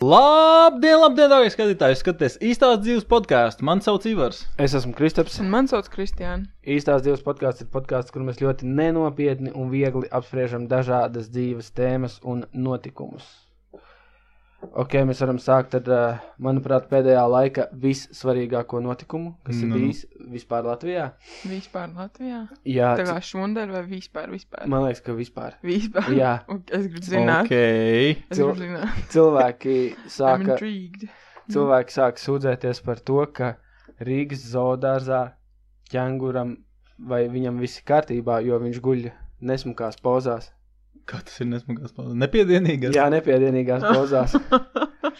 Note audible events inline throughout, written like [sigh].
Labdien, labdien, dārgie skatītāji! Skaties īstās dzīves podkāstu. Mani sauc Ivars. Es esmu Kristaps. Un man sauc Kristiāna. Īstās dzīves podkāsts ir podkāsts, kur mēs ļoti nenopietni un viegli apspriežam dažādas dzīves tēmas un notikumus. Ok, mēs varam sākt ar, uh, manuprāt, pēdējā laika vissvarīgāko notikumu, kas Nu. ir bijis vispār Latvijā. Vispār Latvijā. Jā, Tā kā šundēļ vai vispār, vispār. man liekas, ka vispār. Vispār. Jā. [laughs] Es gribu zināt. Okay. Es Cil- gribu zināt. [laughs] Cilvēki sāka, intrigued. cilvēki sāka sūdzēties par to, ka Rīgas zoodārzā ķēnguram vai viņam viss ir kārtībā, jo viņš guļ nesmukās pozās. Kā tas ir nesmagās paudzes? Nepiedienīgais. Jā, nepiedienīgās pozās.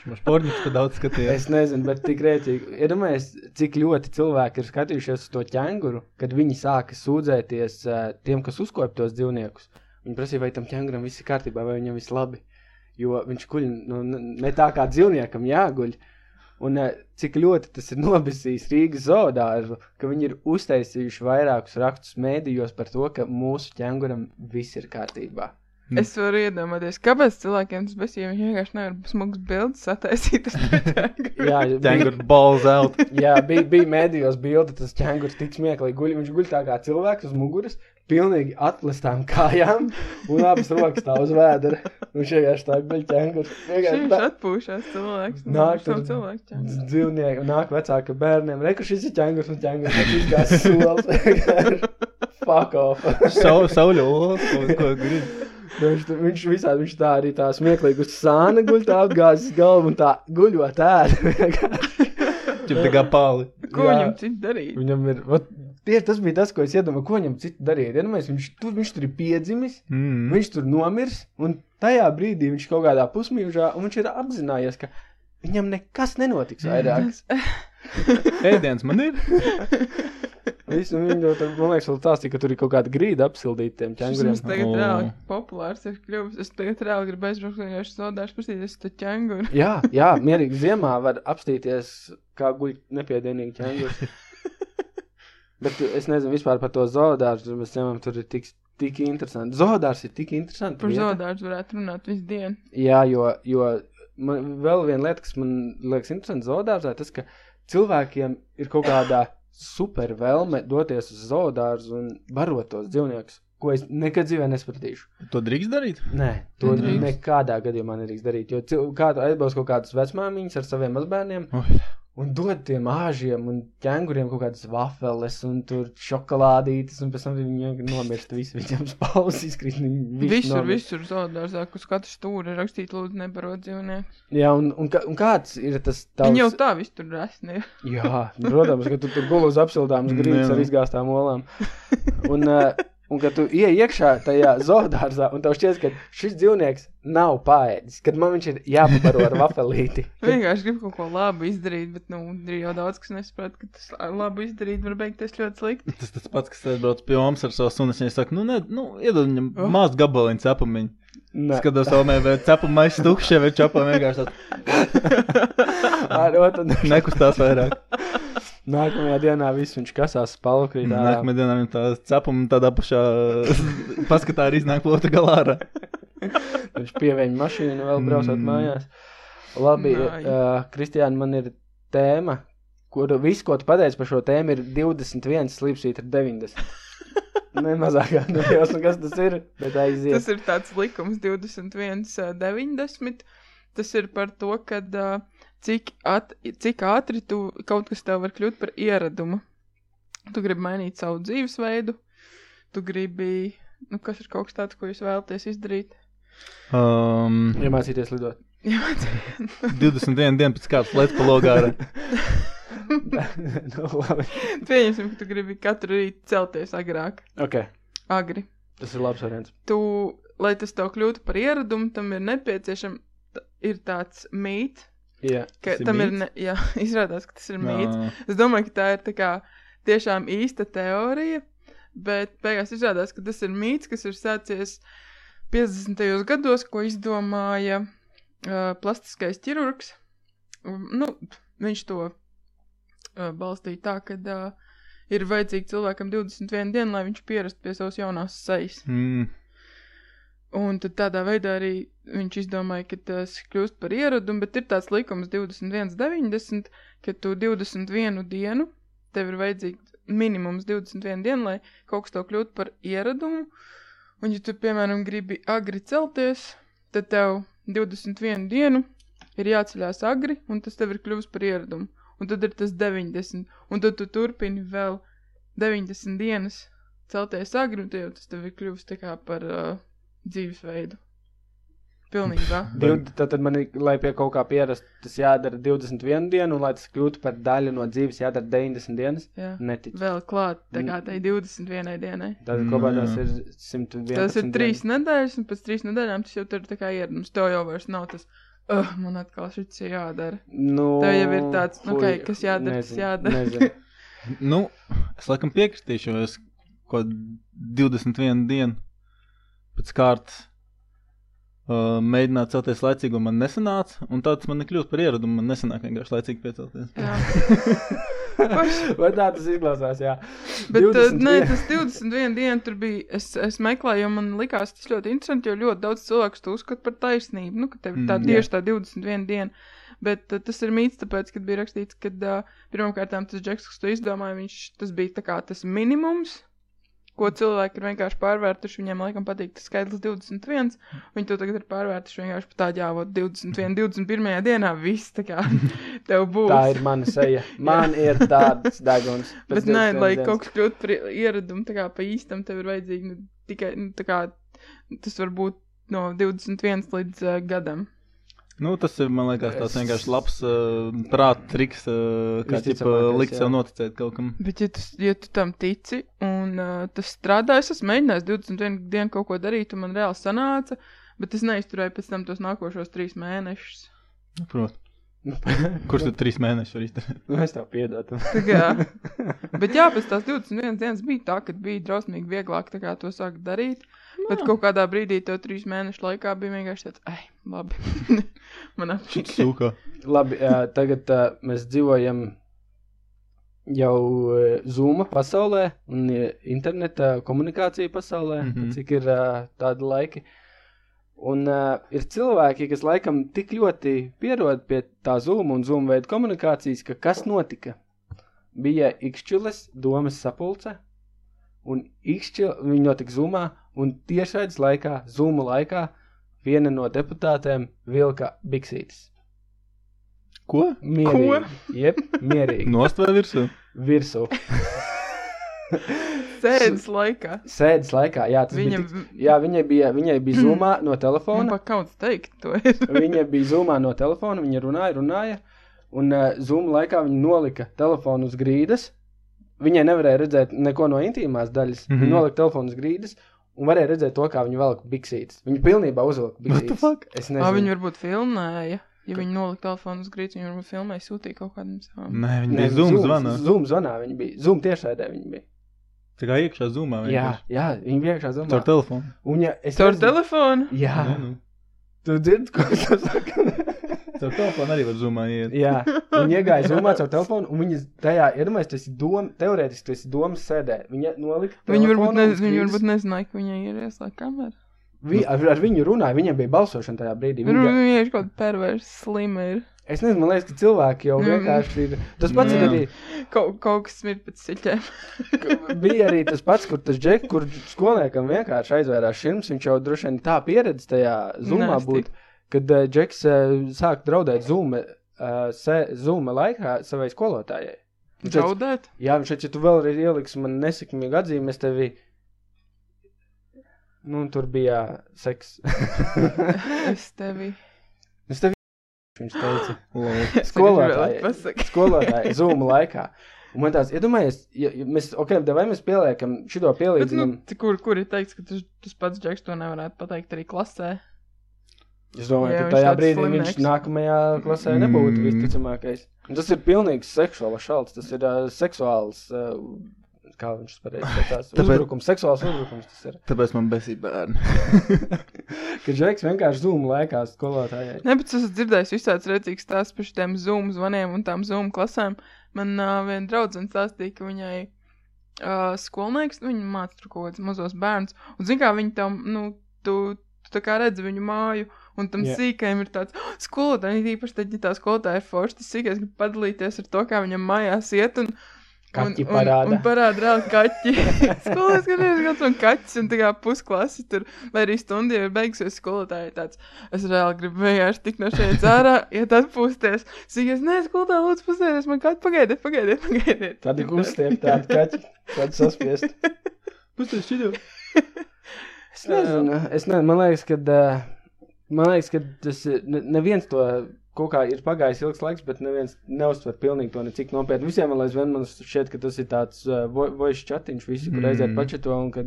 Mums porniņš pa daudz skatījās. Es nezinu, bet tik rēcīgi. Iedomājieties, cik ļoti cilvēki ir skatījušies uz to ķēnguru, kad viņi sāka sūdzēties uh, tiem, kas uzkopja tos dzīvniekus. Viņi prasīja, vai tam ķēnguram viss ir kārtībā, vai viņam viss labi. Jo viņš guļ nu, ne tā kā dzīvniekam jāguļ. Un uh, cik ļoti tas ir nobisījis Rīgas zoodārzu, ka viņi ir uztaisījuši vairākus rakstus mēdījos par to, ka mūsu ķēnguram viss ir kārtībā. Es varu iedomāties, kāpēc cilvēkiem tas bez, ja viņi vienkārši nevar smags bildes sataisīt. [laughs] Jā, bija- Ķēngur balls [laughs] out. Jā, bija, bija mēdījos bilde, tas ķēngurs tik smieklīgi guļ. Viņš guļ tā kā cilvēks uz muguras, pilnīgi atlistām kājām, un abas rokas tā uz vēdera. Viņš vienkārši tā guļ ķēngurs. Vienkārši Viņš tā. atpūšās cilvēks. nu, Nāk tur cilvēks. ķēngurs. Dzīvnieki, un nāk vecāka bērniem. Reku šis ir ķēngurs, un ķēngurs tas izgās solis. [laughs] Fuck off. Sau, sauļo olas, ko, ko grib. Viņš, viņš visādi, viņš tā arī tā smieklīgi uz sāna guļ, tā apgāzis galvu un tā guļot vienkārši. Čip tā kā pāli. Ko Jā. viņam citu darīt? Viņam ir. Vat, tie, tas bija tas, ko es iedomājos, ko viņam citu darīt. Iedomājieties, viņš, tur, viņš tur ir piedzimis, Mm. viņš tur nomirs, un tajā brīdī viņš kaut kādā pusmūžā, un viņš ir apzinājies, ka viņam nekas nenotiks vairāk. [laughs] Ēdiens man ir. [laughs] [laughs] Visu viņu, tur, man liekas, tās, ka tur ir kaut kāda grīda apsildīta tiem ķēnguriem. mums tagad reāli populārs ir kļuvis. Es tagad reāli gribu aizbraukt vienkārši zodāšu pastīties to ķenguru. Jā, jā, mierīgi ziemā var apstīties, kā guļ nepiedienīgi ķēngurs. [laughs] Bet es nezinu vispār par to zoodārstu, mēs ņemam, tur ir tik, tik interesanti. Zoodārs ir tik interesanti. Par zodāšu varētu runāt visu dienu. Jā, jo, jo man, vēl viena lieta, kas man liekas interesanti zoodārzā, tas, ka cilvēkiem ir kaut kādā super vēlme doties uz zoodārzu un barot tos dzīvniekus, ko es nekad dzīvē nesapratīšu. To drīkst darīt? Nē, to Nedrīkst. nekādā gadījumā nedrīkst darīt. Jo kāda aizbrauc kaut kādas vecmāmiņas ar saviem mazbērniem Oi. Un dod tiem āžiem un ķēnguriem kaut kādas vafeles un tur šokolādītes, un pēc tam viņi nomirst. Visi viņiem spaudas izkrīt. Visur, nomirst. visur zodārzā, uz katru stūri ir rakstīt, lūdzu, nebarot dzīvnieku. Jā, un, un, un kāds ir tas tavs? Viņi jau tā visu tur resni. Jā, protams, ka tu tur guli uz apsildāmas [laughs] grīdas ar izgāztām olām. Un, uh, [laughs] un kad tu ieej iekšā tajā zoodārzā, un tev šķiet, ka šis dzīvnieks nav pāēdis, kad man viņš ir jāpabaro ar vafelīti. Kad, [laughs] Vienkārši gribu kaut ko labu izdarīt, bet, nu, ir jau daudz, kas nesaprot, ka tas labu izdarīt var beigties ļoti slikti. [laughs] Tas tas pats, kas aizbrauc pie mums ar savu sunu. Viņa saka, nu, ne, nu iedod viņam Oh. mazu gabaliņu cepumiņu. Skatos, omē, bet cepumu maisu tukšie, vai čapā vienkārši tāds [laughs] otru nekustās vairāk. Nākamajā dienā viss viņš kasās spalkrīt. Nākamajā dienā viņam tā cepuma tādā pašā [laughs] paskatā arī iznāk otrā galā. [laughs] Viņš pievēņa mašīnu vēl braucot Mm. mājās. Labi, Nai. uh, Kristiāna, man ir tēma, kur viss, ko tu pateici par šo tēmu, ir 21 slīpsvīt ar 90. Ne mazākā, nu, kas tas ir, bet aiziet. Tas ir tāds likums 21, ā, 90. Tas ir par to, ka cik, at, cik ātri tu kaut kas tev var kļūt par ieradumu. Tu gribi mainīt savu dzīvesveidu, tu gribi, nu, kas ir kaut kas tāds, ko jūs vēlaties izdarīt. Um, Iemācīties lidot. Jā, 21 dienu pēc kādas lietas pa logā. ārā. [laughs] nu, labi. Pieņemsim, ka tu gribi katru rītu celties agrāk, Ok, agri. tas ir labs variants. Tu, lai tas tev kļūtu par ieradumu, tam ir nepieciešams, ir tāds mīts, Jā, ka Tas ir tam ir, mīts? ne, jā, [laughs] izrādās, ka tas ir mīts. Nā. Es domāju, ka tā ir tā kā tiešām īsta teorija, bet beigās izrādās, ka tas ir mīts, kas ir sācies 50. gados, ko izdomāja uh, plastiskais ķirurgs. Nu, viņš to uh, balstīja tā, ka uh, ir vajadzīgi cilvēkam 21 dienu, lai viņš pierastu pie savas jaunās sejas. Mm. Un tad tādā veidā arī viņš izdomāja, ka tas kļūst par ieradumu, bet ir tāds likums 21.90, ka tu 21 dienu, tev ir vajadzīgs minimums 21 dienu, lai kaut kas tev kļūtu par ieradumu. Un, ja tu, piemēram, gribi agri celties, tad tev 21 dienu ir jāceļās agri, un tas tev ir kļuvis par ieradumu. Un tad ir tas 90, un tad tu turpini vēl 90 dienas celties agri, un tev tas tev ir kļuvis tā kā par uh, dzīvesveidu. Pilnībā. [laughs] Div- Tad, tad man, ir, lai pie kaut kā pierast, tas jādara 21 dienu, un lai tas kļūtu par daļu no dzīves, jādara 90 dienas. Jā. Neticu. Vēl klāt, tā kā tai 21 dienai. Tad Mm, kopā tas ir 111. Tas ir dienas. trīs nedēļas, un pēc trīs nedēļām tas jau tur tā kā ieradums. Tev jau vairs nav tas, uh, man atkal šis ir jādara. Nu, Tev jau ir tāds, nu, ok, kas jādara, tas nezinu, jādara. nezinu. [laughs] Nu, es laikam piekritīšu, jo es kaut kādu 21 dienu pēc kārtas uh, mēģināju celties laicīgi, un man nesanāca. Un tāds man nekļūst par ieradumu. Man nesanāk vienkārši laicīgi piecelties. Jā. [laughs] Vai tā tas izklausās? Jā, Bet, uh, 21. nē, tas 21 dienu tur bija. Es, es meklēju, jo man likās tas ļoti interesanti, jo ļoti daudz cilvēku to uzskata par taisnību. Nu, ka tev ir tā Mm, tieši tā 21 diena. Bet uh, tas ir mīts, tāpēc, kad bija rakstīts, ka uh, pirmkārt tas džeks, kas to izdomāja, viņš tas bija tā kā tas minimums. Ko cilvēki ir vienkārši pārvērtuši. Viņiem, laikam, patīk tas skaitlis 21. Viņi to tagad ir pārvērtuši vienkārši par tādu jāvot 21, 21. dienā. Viss tā kā [laughs] tev būs. tā ir mana seja. [laughs] Man ir tāds deguns. [laughs] Bet nē, 21 lai dienas. kaut kas kļūtu par ieradumu, tā kā pa īstam, tev ir vajadzīgi nu, tikai nu, kā tas var būt no 21 līdz uh, gadam. Nu, tas ir, man liekas, Es- vienkārši labs uh, prāta triks, uh, kā Visticamākais, likt jā. sev noticēt kaut kam. Bet, ja tu, ja tu tam tici un uh, tas strādā, es esmu mēģinājis 21 dienu kaut ko darīt, un man reāli sanāca, bet es neizturēju pēc tam tos nākošos trīs mēnešus. Nu, Protams. Kurš tad trīs mēnešus var izdarīt? Nu, es tev piedodu. Tā kā, [laughs] bet jā, pēc tās 21 dienas bija tā, ka bija drausmīgi vieglāk tā kā to sākt darīt. Bet kaut kādā brīdī, to trīs mēnešu laikā, bija vienkārši tāds, ai, labi. [laughs] Man apšķīra. Sūkā. Labi, uh, tagad uh, mēs dzīvojam jau uh, Zoom pasaulē un uh, interneta komunikācija pasaulē, mm. -hmm. cik ir uh, tādi laiki. Un uh, ir cilvēki, kas laikam tik ļoti pierod pie tā Zoom un Zoom veida komunikācijas, ka kas notika? Bija Ikšķiles domas sapulce, un Ikšķile, viņi notika Zoomā, un tiešraides laikā, Zoom laikā, viena no deputātēm vilka biksītes. Ko? Mierīgi. Jep, mierīgi. Nost vai virsū? Virsū. [laughs] Sēdes laikā. Sēdes laikā, jā, tas Viņam bija. Tik, jā, viņai bija, viņai bija zumā no telefona. pat kauns teikt to ir. [laughs] Viņa bija zumā no telefona, viņa runāja, runāja. Un uh, zuma laikā viņa nolika telefonu uz grīdas. Viņai nevarēja redzēt neko no intīmās daļas. Mm -hmm. Mhm. Viņa nolika telefonu uz grīdas. Un varēja redzēt to, kā viņa velk biksītes. Viņa pilnībā the biksītes. fuck? Es Ā, nezinu. viņi varbūt filmēja. Ja viņi nolika telefonu uz grīdas, viņi varbūt filmēja, sūtīja kaut kādam savam. Nē, viņi bija Zoom zvanā. Zoom zvanā viņa bija. Zoom tiešraidē viņa bija. Tā kā iekšā Zoomā. Jā, jā, viņa bija iekšā zvanā. Caur telefonu. Un ja es Caur nezinu- telefonu? Jā, Nē, nu. tu dzirdi, ko es saku? Caur telefonu arī var Zoomā iet. Jā, viņa iegāja zumā caur telefonu, un viņa tajā iedomājas, tas ir doma, teorētiski tas ir domas sēdē. Viņa nolika. Viņi varbūt, telefonu ne, uz viņi varbūt nezināja, ka viņai ir ieslēgta kamera. Vi, ar, ar viņu runāja, viņam bija balsošana tajā brīdī. Viņa Viņa, ir kaut kāda perversa slima. Ir. es nezinu, man liekas, ka cilvēki jau Mm. vienkārši ir. Tas pats ir arī. Kaut, kaut kas ir pēc ka Bija arī tas pats, kur tas džeks, kur skolniekam vienkārši aizvērās širms. Viņš jau droši vien tā pieredze tajā zumā Nasty. Kad uh, džeks uh, sāk draudēt zuma, uh, se, zuma laikā savai skolotājai. Viņš teica, Zaudēt? Jā, viņš teica, ja tu vēlreiz ieliksi man nesekmīgu atzīmi, es tevi. Nu, tur bija seks. [laughs] Es tevi. es tevi. Viņš teica, skolotāji. Skolotāji, zūmu laikā. Un man tāds, iedomājies, ja, ja mēs, ok, vai mēs pieliekam šito Bet, nu, pielīdzinājumu? t- kur, kur ir teikts, ka tas, tas pats džeks to nevarētu pateikt arī klasē? Es domāju, Jā, ka viņš tajā brīdī viņš slimnieks. nākamajā klasē nebūtu Mm. visticamākais. Un tas ir pilnīgs seksuāls šalts, tas ir uh, seksuāls, uh, kā viņš pareizi skatās, uzbrukums, seksuāls uzbrukums tas ir. Tāpēc man besīja bērni. [laughs] Ka Džeks vienkārši zūmu laikā skolotājai. Nē, bet es esmu dzirdējis visāds redzīgs stāsts par šiem Zoom zvaniem un tām Zoom klasēm. Man uh, viena draudzene stāstīja, ka viņai uh, skolnieks, nu, viņa māca tur kaut kādus mazos bērnus. Un, zin kā, viņi tam, nu, tu Tu tā kā redzi viņu māju, un tam yeah. sīkajam ir tāds oh, skolotāji, īpaši tad, ja tā skolotāja ir forša, tas sīkais grib padalīties ar to, kā viņam mājās iet. Un, Kaķi un, parāda. Un, un parāda reāli kaķi. [laughs] Skolotājs skatījās, kāds man kaķis, un tā kā pusklasi tur, vai arī stundi jau ir beigusies skolotāji tāds. Es reāli gribu vienkārši tik no šeit ārā, iet atpūsties. Sīkais, nē, skolotāji, lūdzu, pastēties, man kaķi pagaidiet, pagaidiet, pagaidiet. Tad ir uzstiep tādu kaķi, tādu saspiest. Pusties [laughs] šķiļo. Es nezinu, es nezinu, man liekas, ka, uh, man liekas, ka tas ir, ne, neviens to kaut kā ir pagājis ilgs laiks, bet neviens neuztver pilnīgi to necik nopietni. Visiem vēl aizvien man šķiet, ka tas ir tāds uh, vo- voice chatiņš, visi, kur Mm. aiziet pačeto, un kad,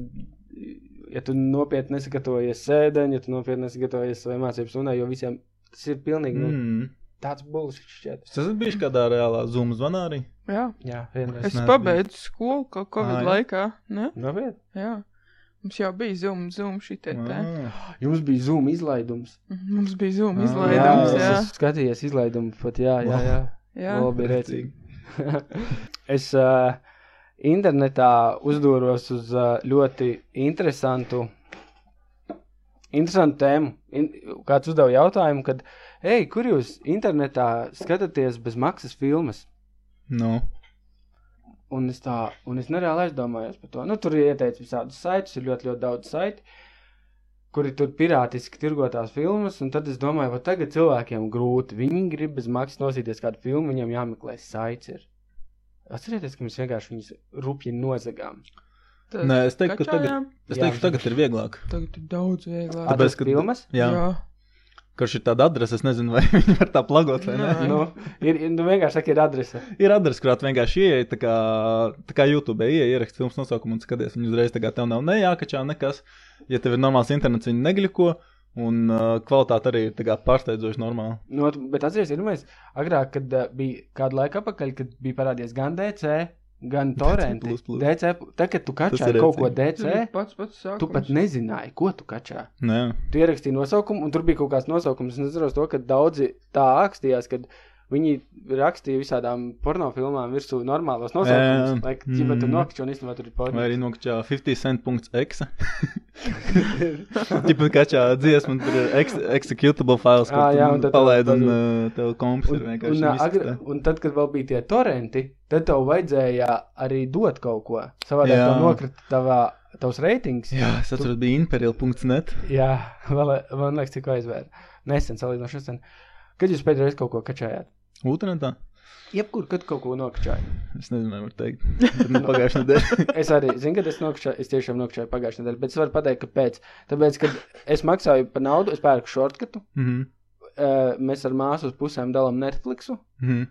ja tu nopietni nesagatavojies sēdeņ, ja tu nopietni nesagatavojies savai mācības runai, jo visiem tas ir pilnīgi nu, Mm. tāds bullshit šķiet. Es esmu bijis kādā reālā Zoom zvanā arī. Jā, Jā, vienreiz. es pabeidzu skolu kaut Covid jā. laikā, ne? Nopietni. Jā. Mums jau bija Zoom, Zoom šitie te. Jums bija Zoom izlaidums. Mums bija Zoom Ā, izlaidums, jā, jā. es esmu skatījies izlaidumu, pat jā, jā, jā. Jā, bija rēcīgi. [laughs] es uh, internetā uzdūros uz uh, ļoti interesantu, interesantu tēmu. In, kāds uzdeva jautājumu, kad, ej, kur jūs internetā skatāties bez maksas filmas? Nu. Un es tā, un es nereāli aizdomājos par to. Nu, tur ir ieteicis visādus saitus, ir ļoti, ļoti daudz saiti, kuri tur pirātiski tirgotās filmas, un tad es domāju, vai tagad cilvēkiem grūti. Viņi grib bez maksas nosīties kādu filmu, viņiem jāmeklē saits. Ir. Atcerieties, ka mēs vienkārši viņus rupji nozagām. Tad Nē, es teiktu, ka tagad, es ka tagad ir vieglāk. Tagad ir daudz vieglāk. Tāpēc, ka- ka filmas? Jā, jā. Kurš ir tāda adrese, es nezinu, vai [laughs] viņi var tā plagot vai nē. Nu, ir, ir, nu vienkārši saka, ir adrese. Ir adrese, kurā vienkārši ieeji, tā kā, tā kā YouTube ieeji, ieraksti filmas nosaukumu un skaties. Viņu uzreiz tā kā tev nav ne jākačā nekas. Ja tev ir normāls internets, viņi negļiko. Un uh, kvalitāte arī ir pārsteidzoši normāla. Nu, ot- bet atcerieties, ir agrāk, kad uh, bija kāda laika atpakaļ, kad bija parādījies gan DC, gan [laughs] torrenti. plus plus. DC, tad, kad tu kačāji kaut ko. DC, Tas ir pats pats sākums. tu pat nezināji, ko tu kačā. Nē, Tu ierakstīji nosaukumu, un tur bija kaut kāds nosaukums. Es nezinu, to, ka daudzi tā ākstījās, kad viņi rakstīja visādām pornofilmām virsū normālos nosaukumus. Lai, ja tu mhm. nokačo, un īstenībā tur ir porno. vai arī nokačā 50 cent.exe. Tipā kačā dziesma, un tur ir ex executable files, ko Ā, jā, un tu tad palaid, un uh, tev komps Un, ir un, vienkārši. viss agri, un tad, kad vēl bija tie torrenti, tad tev vajadzēja arī dot kaut ko. Savādāk tev nokrita tavā, tavs reitings. Jā, es atceros, bija imperial.net. Jā, [laughs] vēl, man liekas, tikko aizvēra. Nesen, salīdzinoši nesen. Kad jūs pēdējo reizi kaut ko kačājāt? Ūtenetā? Jebkur, kad kaut ko nokačājāt. Es nezinu, var teikt. [laughs] Bet nu Pagājušajā nedēļā. [laughs] Es arī zinu, ka es nokačāju, es tiešām nokačāju pagājušajā nedēļā, bet es varu pateikt, kāpēc. Tāpēc, kad es maksāju par naudu, es pērku shortcutu, Mhm. uh, mēs ar māsu uz pusēm dalām Netflixu, Mhm.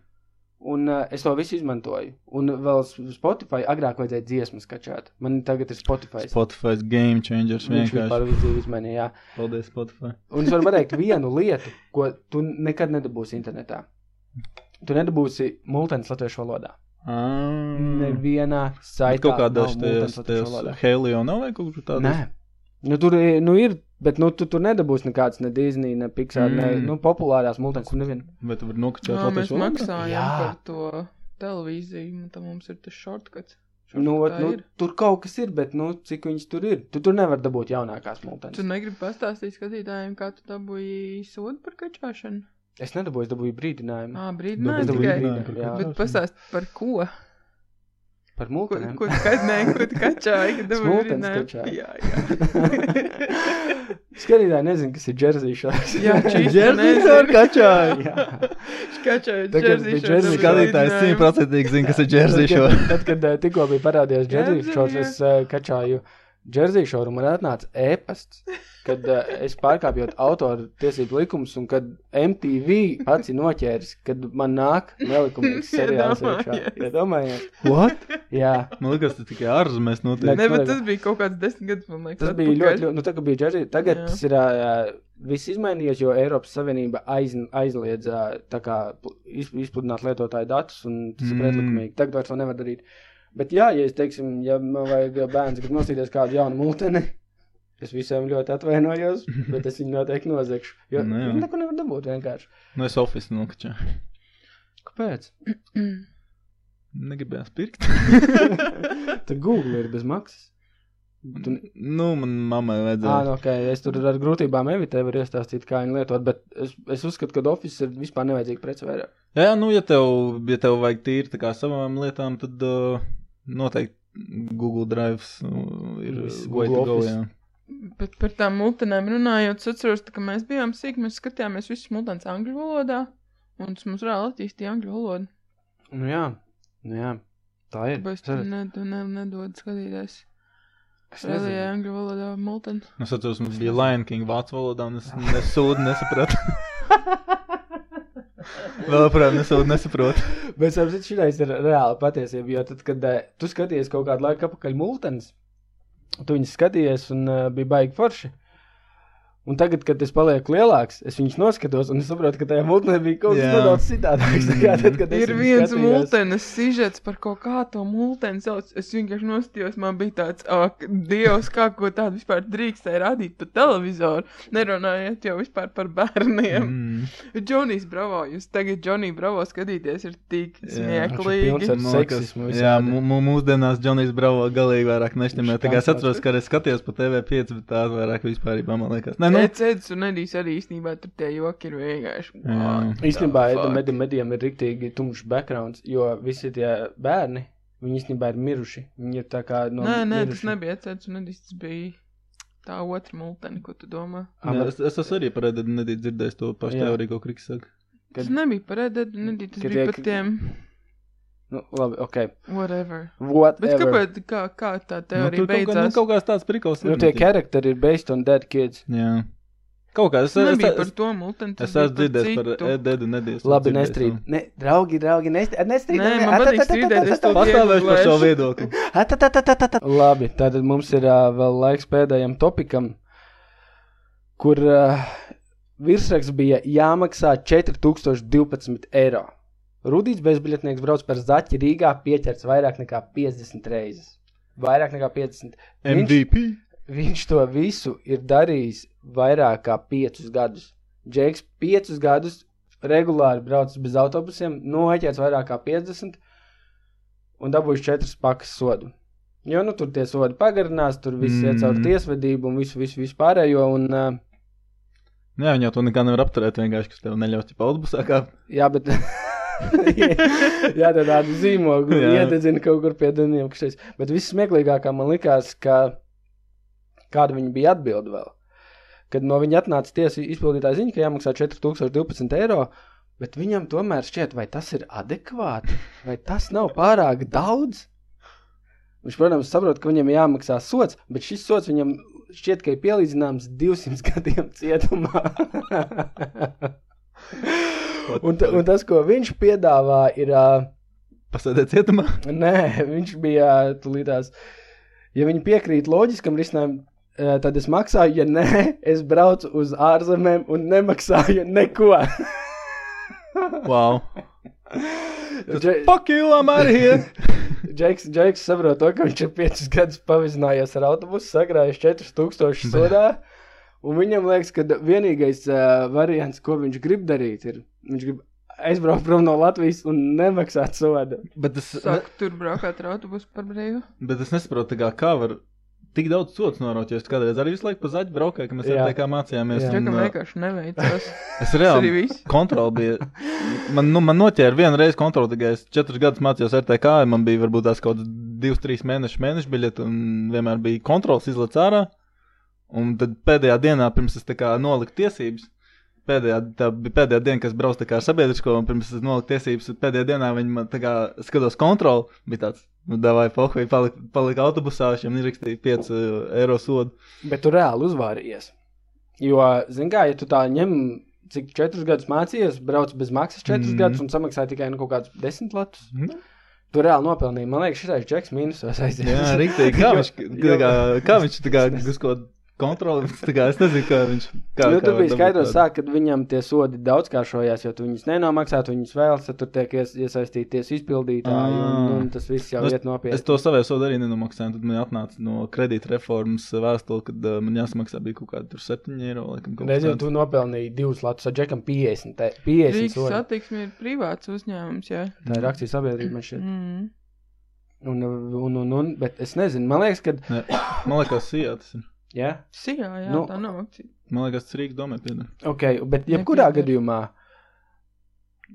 un uh, es to visu izmantoju. Un vēl Spotify agrāk vajadzēja dziesmas kačāt. Man tagad ir Spotify. Spotify's game changers Viņš vienkārši. visu dzīvi izmainīja. Paldies, Spotify. Un es varu pateikt vienu lietu, ko tu nekad nedabūsi internetā. Tu nedabūsi multens latviešu valodā. Ah. Nevienā Bet saitā Kaut kādā. Helio nav vai kaut kur tādu? Nē. Nu, tur i- nu, ir, bet nu, tu tur nedabūsi nekādas ne Disney, ne Pixar, mm. ne Mm. nu, populārās multens. Nevien. Vai tu vari nokačāt mēs latviešu valodā? maksājam Jā. par to televīziju, un tam mums ir tas shortcuts. Nu, ot, nu, ir. tur kaut kas ir, bet nu, cik viņas tur ir? Tu tur nevar dabūt jaunākās multens. Tu negribi pastāstīt skatītājiem, kā tu dabūji sodu par kačāšanu? Es nedabūju, es dabūju brīdinājumu. Dabūji brīdinājumu dabūju tikai. brīdinājumu, jā. Bet pastāst par ko? Par Ko, multenēm. ko ko tu kačāji, kad dabūji Smultens brīdinājumu? kačāji. Jā, jā. [laughs] Skatītāji nezinu, kas ir džerzīšās. Jā, [laughs] Džerzijs [laughs] ar Tagad bija Jersey Skatītājs simtprocentīgi zina, kas ir Džerzijs. Tad, kad- eh, tikko bija parādījies jā. es uh, kačāju Jersey Shore un man atnāca ēpasts, kad uh, es pārkāpjot autoru tiesību likumus un kad MTV pats ir noķēris, kad man nāk nelikumīgs [laughs] seriāls iekšā. Iedomājies. What? Jā. Man liekas, tas tikai ārzemēs Ne, notiek. Nē, bet tas bija kaut kāds desmit gadus, man liekas. Tas bija atpakaļ. ļoti, ļoti, nu tā kā bija Jersey. Tagad Jā. tas ir uh, viss izmainījies, jo Eiropas Savienība aiz, aizliedz uh, izpludināt lietotāju datus un tas ir Mm. pretlikumīgi. Tagad vairs to nevar darīt. Bet jā, ja es teiksim, ja man vajag bērns, kas nosīties kādu jaunu multeni, es visiem ļoti atvainojos, [laughs] bet es viņu noteikti nozagšu. Jo Nu jā. viņi neko nevar dabūt vienkārši. No es ofisu nokačāju. Kāpēc? [clears throat] Negribējās pirkt. [laughs] Tad Google ir bez maksas. Tu... Nu, man mammai Ah, vajadzēja. nu, okay. Es tur ar grūtībām evitēju, varu iestāstīt, kā viņu lietot, bet es, es uzskatu, ka Office ir vispār nevajadzīga prece vairāk. Jā, nu, ja tev, ja tev vajag tīri savām lietām, tad uh, noteikti Google Drive uh, ir Google go, jā. Bet par tām multinēm runājot, es atceros, ka mēs bijām sīki, mēs skatījāmies visus multens angļu valodā, un tas mums reāli attīstīja angļu valodu. Nu, jā, nu, jā. tā ir. Tāpēc Es tu ne, tu ne, nedod skatīties. es nezinu. angļu valodā multen. Nu, Es atceros, mums bija Lion King vācu valodā, un es nesūdu, nesapratu. [laughs] Vēl joprojām nesūdu, nesaprotu. Bet sapratu, šitais ir reāli patiesība, jo tad, kad eh, tu skaties kaut kādu laiku apakaļ multens, tu viņus skaties un uh, bija baigi forši. Un tagad, kad es palieku lielāks, es viņus noskatos, un es saprotu, ka tajā multenē bija kaut kas nedaudz citādāks. nekā tad, kad es Ir viens multenes sižets, par ko kā to multeni sauc. Es vienkārši nostījos, man bija tāds, ak, Dievs, kā ko tādu vispār drīkstēja rādīt pa televizoru. Nerunājot jau vispār par bērniem. Mm. Džonijs Bravo, jūs tagad Džoniju Bravo skatīties ir tik ir smieklīgi. Jā, mūsdienās Džonijs Bravo galīgi vairāk Tā kā es atceros, ka es skatījos pa TV5, bet tā vairāk vispār, man liekas. Nē, nu, Ecēdis un Edijs arī īstenībā tur tie joki ir vienkārši. Jā. Īstenībā? Edam Medijam ir rīktīgi tumšs backgrounds, jo visi tie bērni, viņi īstenībā ir miruši. Viņi ir tā kā no Nē, nē, tas miruši. nebija Ecēdis un Edijs, tas bija tā otra multeni, ko tu domā. Jā, bet- es, es esmu arī par nedīdz dzirdējis to pašu teoriju, ko Kriks saka. Kad- Tas nebija par Ediju, tas Kad bija tiek- par tiem Nu, labi, ok. whatever. What? Bet kāpēc, kā, kā tā Nu, teorija tur kaut, kā, nu, beidzās? kaut kāds tāds prikals. Nu, tie karakteri ir based on dead kids. Jā. Kaut kā es, Tas es, nebija es, par to multeni, tas es esmu dzirdējis par citu. Edu nedīdz. Labi, nestrīd. Ne, draugi, draugi, nestrīd. nestrīd Nē, man patīk strīdēties, to Pastāvēšu par šo viedokli. [laughs] Labi, tad mums ir uh, vēl laiks pēdējam topikam, kur virsraksts bija jāmaksā 4012 eiro. Rudīts bezbiļetnieks brauc par zaķi Rīgā, pieķerts vairāk nekā 50 reizes. Vairāk nekā 50. Viņš, MVP. viņš to visu ir darījis vairāk kā 5 gadus. Džeks 5 gadus regulāri brauc bez autobusiem, noķērs vairāk kā 50 un dabūjis 4 pakas sodu. Jo nu, tur tie sodi pagarinās, tur viss mm. iet caur tiesvedību un visu, visu, visu pārējo. Un, uh, Jā, viņi jau to nekā nevar apturēt, vienkārši, kas tev neļaus pa autobusā kāpt. jā, bet. [laughs] [laughs] jā, tā tāda zīmoga Jā. iededzina kaut kur pie dieniem. Bet viss smieklīgākā man likās, ka kāda viņa bija atbilde vēl. Kad no viņa atnāca tiesa izpildītāja ziņa, ka jāmaksā 4012 eiro, bet viņam tomēr šķiet, vai tas ir adekvāti, vai tas nav pārāk daudz. Viņš, protams, saprot, ka viņam jāmaksā sots, bet šis sots viņam šķiet, ka ir pielīdzināms 200 gadiem cietumā. [laughs] un, un tas, ko viņš piedāvā, ir. Pasēdēt cietumā. Nē, viņš bija ā, tūlītās. Ja viņi piekrīt loģiskam risinājumam, tad es maksāju, ja nē, es braucu uz ārzemēm un nemaksāju neko. [laughs] Wow. [laughs] Out of here. [laughs] Džeks, Džeks saprot to, ka viņš ir 5 gadus pavizinājies ar autobusu, sakrājis 4000 sodā. Un viņam liekas, ka vienīgais uh, variants, ko viņš grib darīt, ir viņš grib aizbraukt prom no Latvijas un nemaksāt sodu. Bet es, Sāku tur braukāt ar autobusu par brīvu. bet es nesaprotu, kā, kā var tik daudz sots jo es kādreiz arī visu laiku pa zaļu braukāju, ka mēs Jā. arī kā mācījāmies. Jā. un, uh, vienkārši neveicās. [laughs] Es reāli kontroli bija. Man, nu, man noķēra vienu reizi kontroli, tikai es četrus gadus mācījos RTK, un man bija varbūt tās kaut kāds divs, trīs mēnešu mēnešu biļeti, un vienmēr bija kontrols izlaists ārā. Un tad pēdējā dienā, pirms es noliku tiesības, pēdējā, tā bija pēdējā diena, kas brauc tā kā ar sabiedrisko, un pirms es noliku tiesības, pēdējā dienā viņi man kā skatos kontroli, bija tāds, nu, davai, pohvei, palika, palika autobusā, šiem izrakstīja 5 eiro sodu. Bet tu reāli uzvārījies. Jo, zini, kā, ja tu tā ņem, cik četrus gadus mācījies, brauc bez maksas četrus Mhm. mm. gadus un samaksā tikai nu, kaut kādus desmit latus, Nu, tu reāli nopelnīji. Man liekas, šis ir džeks aizies. Jā, rīktīgi. Kā [laughs] viņš, kā, kā, viņš tā kā [laughs] uz ko kontroli, [laughs] es nezinu, kā viņš. Kā, nu, kā tur bija skaidrs, sāk, kad viņam tie sodi daudzkāršojās, jo tu viņus nenomaksā, tu viņus vēlas, tad tur tiek ies, iesaistīties izpildītāji, un, Ah. un tas viss jau Nu, iet nopietni. Es to savu sodu arī nenomaksāju. Tad man atnāca no kredīta reformas vēstule, kad uh, man jāsamaksā bija kaut kāda 7 eiro. Laikam, Reiz jau tu nopelnīji divus latus, ar džekam 50, te- 50 Rīgas sodi. satiksme ir privāts uzņēmums, jā. Tā ir akcijas sabiedrība man šeit. Mm. Un, un, un, un, bet es nezinu, man liekas, ka. Ne, man liekas, Sijā tas ir. Jā, Sijā, jā, Nu. tā nav akcija. Man liekas, tas Rīgas domē pieder. ok, bet jebkurā Nepieder. gadījumā.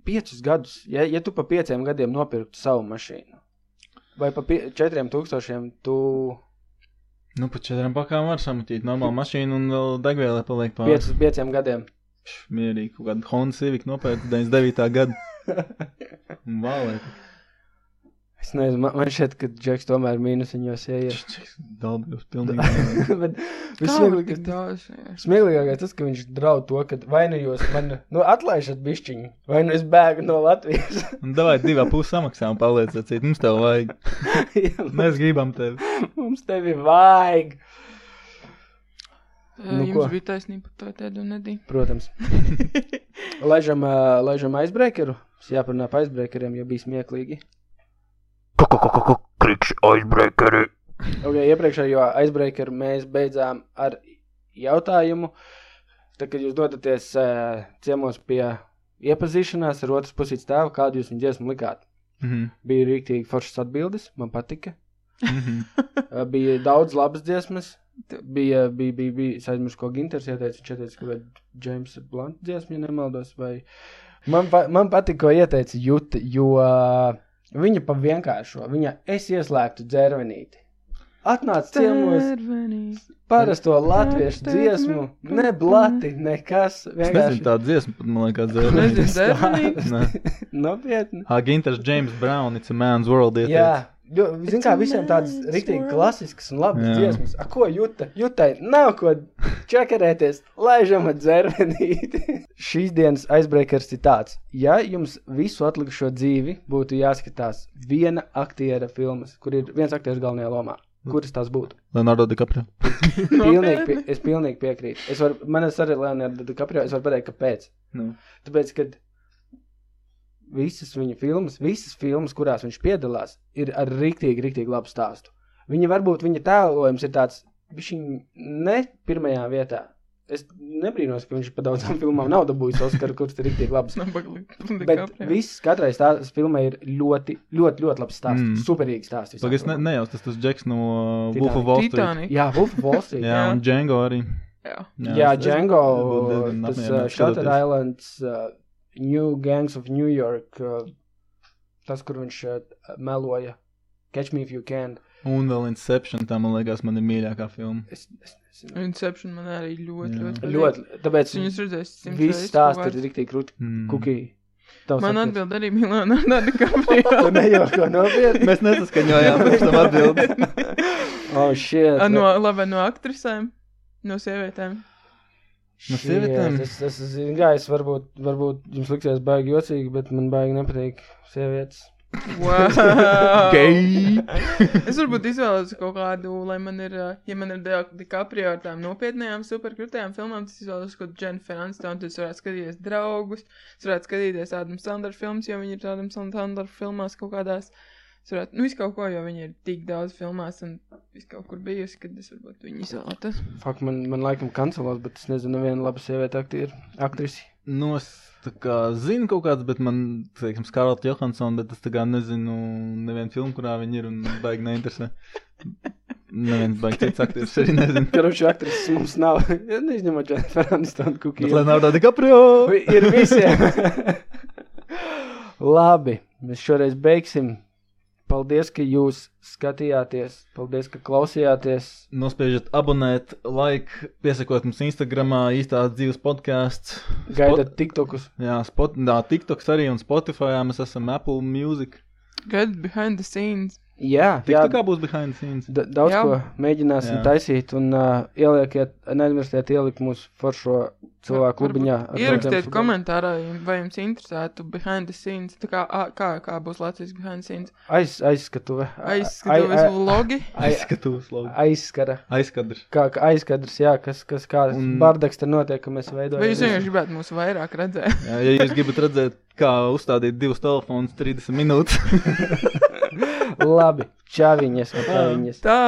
Piecus gadus, ja, ja tu pa pieciem gadiem nopirktu savu mašīnu, vai pa pie, četriem tūkstošiem, tu Nu, pa četrām pakām var samatīt normālu mašīnu un vēl degvielai paliek pāri. piecus, pieciem gadiem. Mierīgi, kaut kāda Honda Civic nopērta 99. gada. [laughs] Un Vālē. Es nezinu, man, man šķiet, ka Džeks tomēr mīnusiņos ieiet. Dalbjos pilnīgi. [laughs] bet vismieglīgākais smieklīgākais tas, ka viņš draud to, ka vai nu jūs man nu, atlaižat bišķiņu, vai nu es bēgu no Latvijas. Un [laughs] davai divā pusē samaksā un paliec acīt. Mums tev vajag. Jā, [laughs] Mēs gribam tevi. Mums tevi vajag. Nu, Jums ko? bija taisnība par to tēdu un nedī. Protams. Laižam, ā, laižam aizbreakeru. Mums jāparunā par aizbreakeriem, jo bija smieklīgi. Krikšķi aizbreakeri. Okay, iepriekšējo aizbreakeru mēs beidzām ar jautājumu. Tad, kad jūs dodaties uh, ciemos pie iepazīšanās ar otras puses tēvu, kādu jūs viņu dziesmu likāt. Mhm. Bija rīktīgi foršas atbildes, man patika. Mhm. Uh, [laughs] bija daudz labas dziesmas. Bija, bija, bija, bija es aizmirsu, ko Ginters ieteica. Viņš ieteica, ka James Blunt dziesmu, ja nemaldos. Vai... Man, pa, man patika, ko ieteica Juta, jo uh, viņa pa vienkāršo, viņa es ieslēgtu dzērvenīti. Atnāc ciemos, parasto latviešu dziesmu, ne blati, nekas. Es nezinu Vienkārši tādu dziesmu, pat man liekas. Nē. [laughs] [laughs] nopietni. Ā, Ginters James Brown, it's a man's world. Jā, ieteica. jo, zin kā, visiem tādas rīktīgi klasiskas un labas Jā. dziesmas. A, ko jūta? Jūtai nav ko čakarēties, laižam ar dzervenīti. [laughs] Šīs dienas aizbreakers ir tāds. Ja jums visu atlikušo dzīvi būtu jāskatās viena aktiera filmas, kur ir viens aktieris galvenajā lomā, kuras tās būtu? Leonardo DiCaprio. [laughs] Pilnīgi, pie, es pilnīgi piekrītu. Es varu, man ir arī Leonardo DiCaprio, es varu pateikt, kāpēc. Nu. Tāpēc, kad visas viņa filmas, visas filmas, kurās viņš piedalās, ir ar rīktīgi, rīktīgi labu stāstu. Viņa varbūt viņa tēlojums ir tāds, viņš ne pirmajā vietā. Es nebrīnos, ka viņš pa daudzām [laughs] filmām nav dabūjis Oskaru, kurš ir rīktīgi labs. [laughs] Bet viss, katrai stāsts filmai ir ļoti, ļoti, ļoti labs stāsts. Mm. Superīgs stāsts. Pagaidzi, ne, nejauc, tas tas Džeks no. Wolf of Wall Street. Jā, Wolf of Wall Street. Jā, [laughs] Jā. un Django arī. Jā. Jā, es- es Django, tas Shutter. Islands, uh, New Gangs of New York, uh, tas, kur viņš uh, meloja. Catch me if you can. Un vēl Inception, tā man liekas, man ir mīļākā filma. Es, es, es, Inception man arī ļoti, Jā. ļoti. ļoti, tāpēc Viņus redzēs viss stāsts ir rīktīgi krūti. Mm. Kukī. Tavs Man atbild arī Milāna [laughs] DiCaprio. Tu nejauko nopietni. Mēs nesaskaņojām pēc tam atbildi. Oh, shit. No, labi, no aktrisēm, no sievietēm. No Shit, sievietēm? Es, es, es zinu, kā es varbūt, varbūt jums liksies baigi jocīgi, bet man baigi nepatīk sievietes. Wow. [laughs] Es varbūt izvēlos kaut kādu, lai man ir, ā, ja man ir DiCaprio ar tām nopietnējām, superkrūtējām filmām, tad es izvēlos kaut kādu Jennifer Aniston, tad es varētu skatīties draugus, es varētu skatīties Adam Sandler filmas, jo viņi ir Adam Sandler filmās kaut kādās. Es varētu, nu, visu kaut ko, jo viņi ir tik daudz filmās un visu kaut kur bijusi, kad es varbūt viņu izvēlētos. Fak, man, man laikam kancelos, bet es nezinu, nevienu labu sievieti aktieru, aktrisi. Nu, es tā kā zinu kaut kāds, bet man, teiksim, Skarlata Johansson, bet es tā kā nezinu nevienu filmu, kurā viņi ir un baigi neinteresē. Neviens baigi cits aktieris arī nezinu. [laughs] Karoči aktrises mums nav. Ja Neizņemot Jennifer Aniston Bet kukī. Leonardo DiCaprio! Ir visiem. [laughs] Labi, mēs šoreiz beigsim. Paldies, ka jūs skatījāties. Paldies, ka klausījāties. Nospiežat abonēt, like, piesakot mums Instagramā, īstās dzīves podkāsts. Gaidat tiktokus. Jā, spot, jā, TikToks arī un Spotify, mēs esam Apple Music. Gaidiet behind the scenes. Jā, jā. TikTokā būs behind the scenes. Da, daudz Jā. ko mēģināsim Jā. taisīt, un uh, ieliekiet, neaizmirstiet ielikt mūsu foršo cilvēku klubiņā. Ierakstiet komentārā, vai jums interesētu behind the scenes. Kā, kā, kā būs Latvijas behind the scenes. Aiz, aizskatuve. Aizskatuves vlogi. [laughs] ai- Aizskatūs, labi. Aizskara. Aizkadrs. Kā, aizkadrs, jā, kas, kas kā Un- un... bardaks te notiek, ka mēs veidojam. Vai jūs vienkārši gribētu mūs vairāk redzēt? Jā, ja jūs gribat redzēt, kā uzstādīt divus telefonus 30 minūtes. [laughs] Labi, čāviņas, čāviņas. Tā.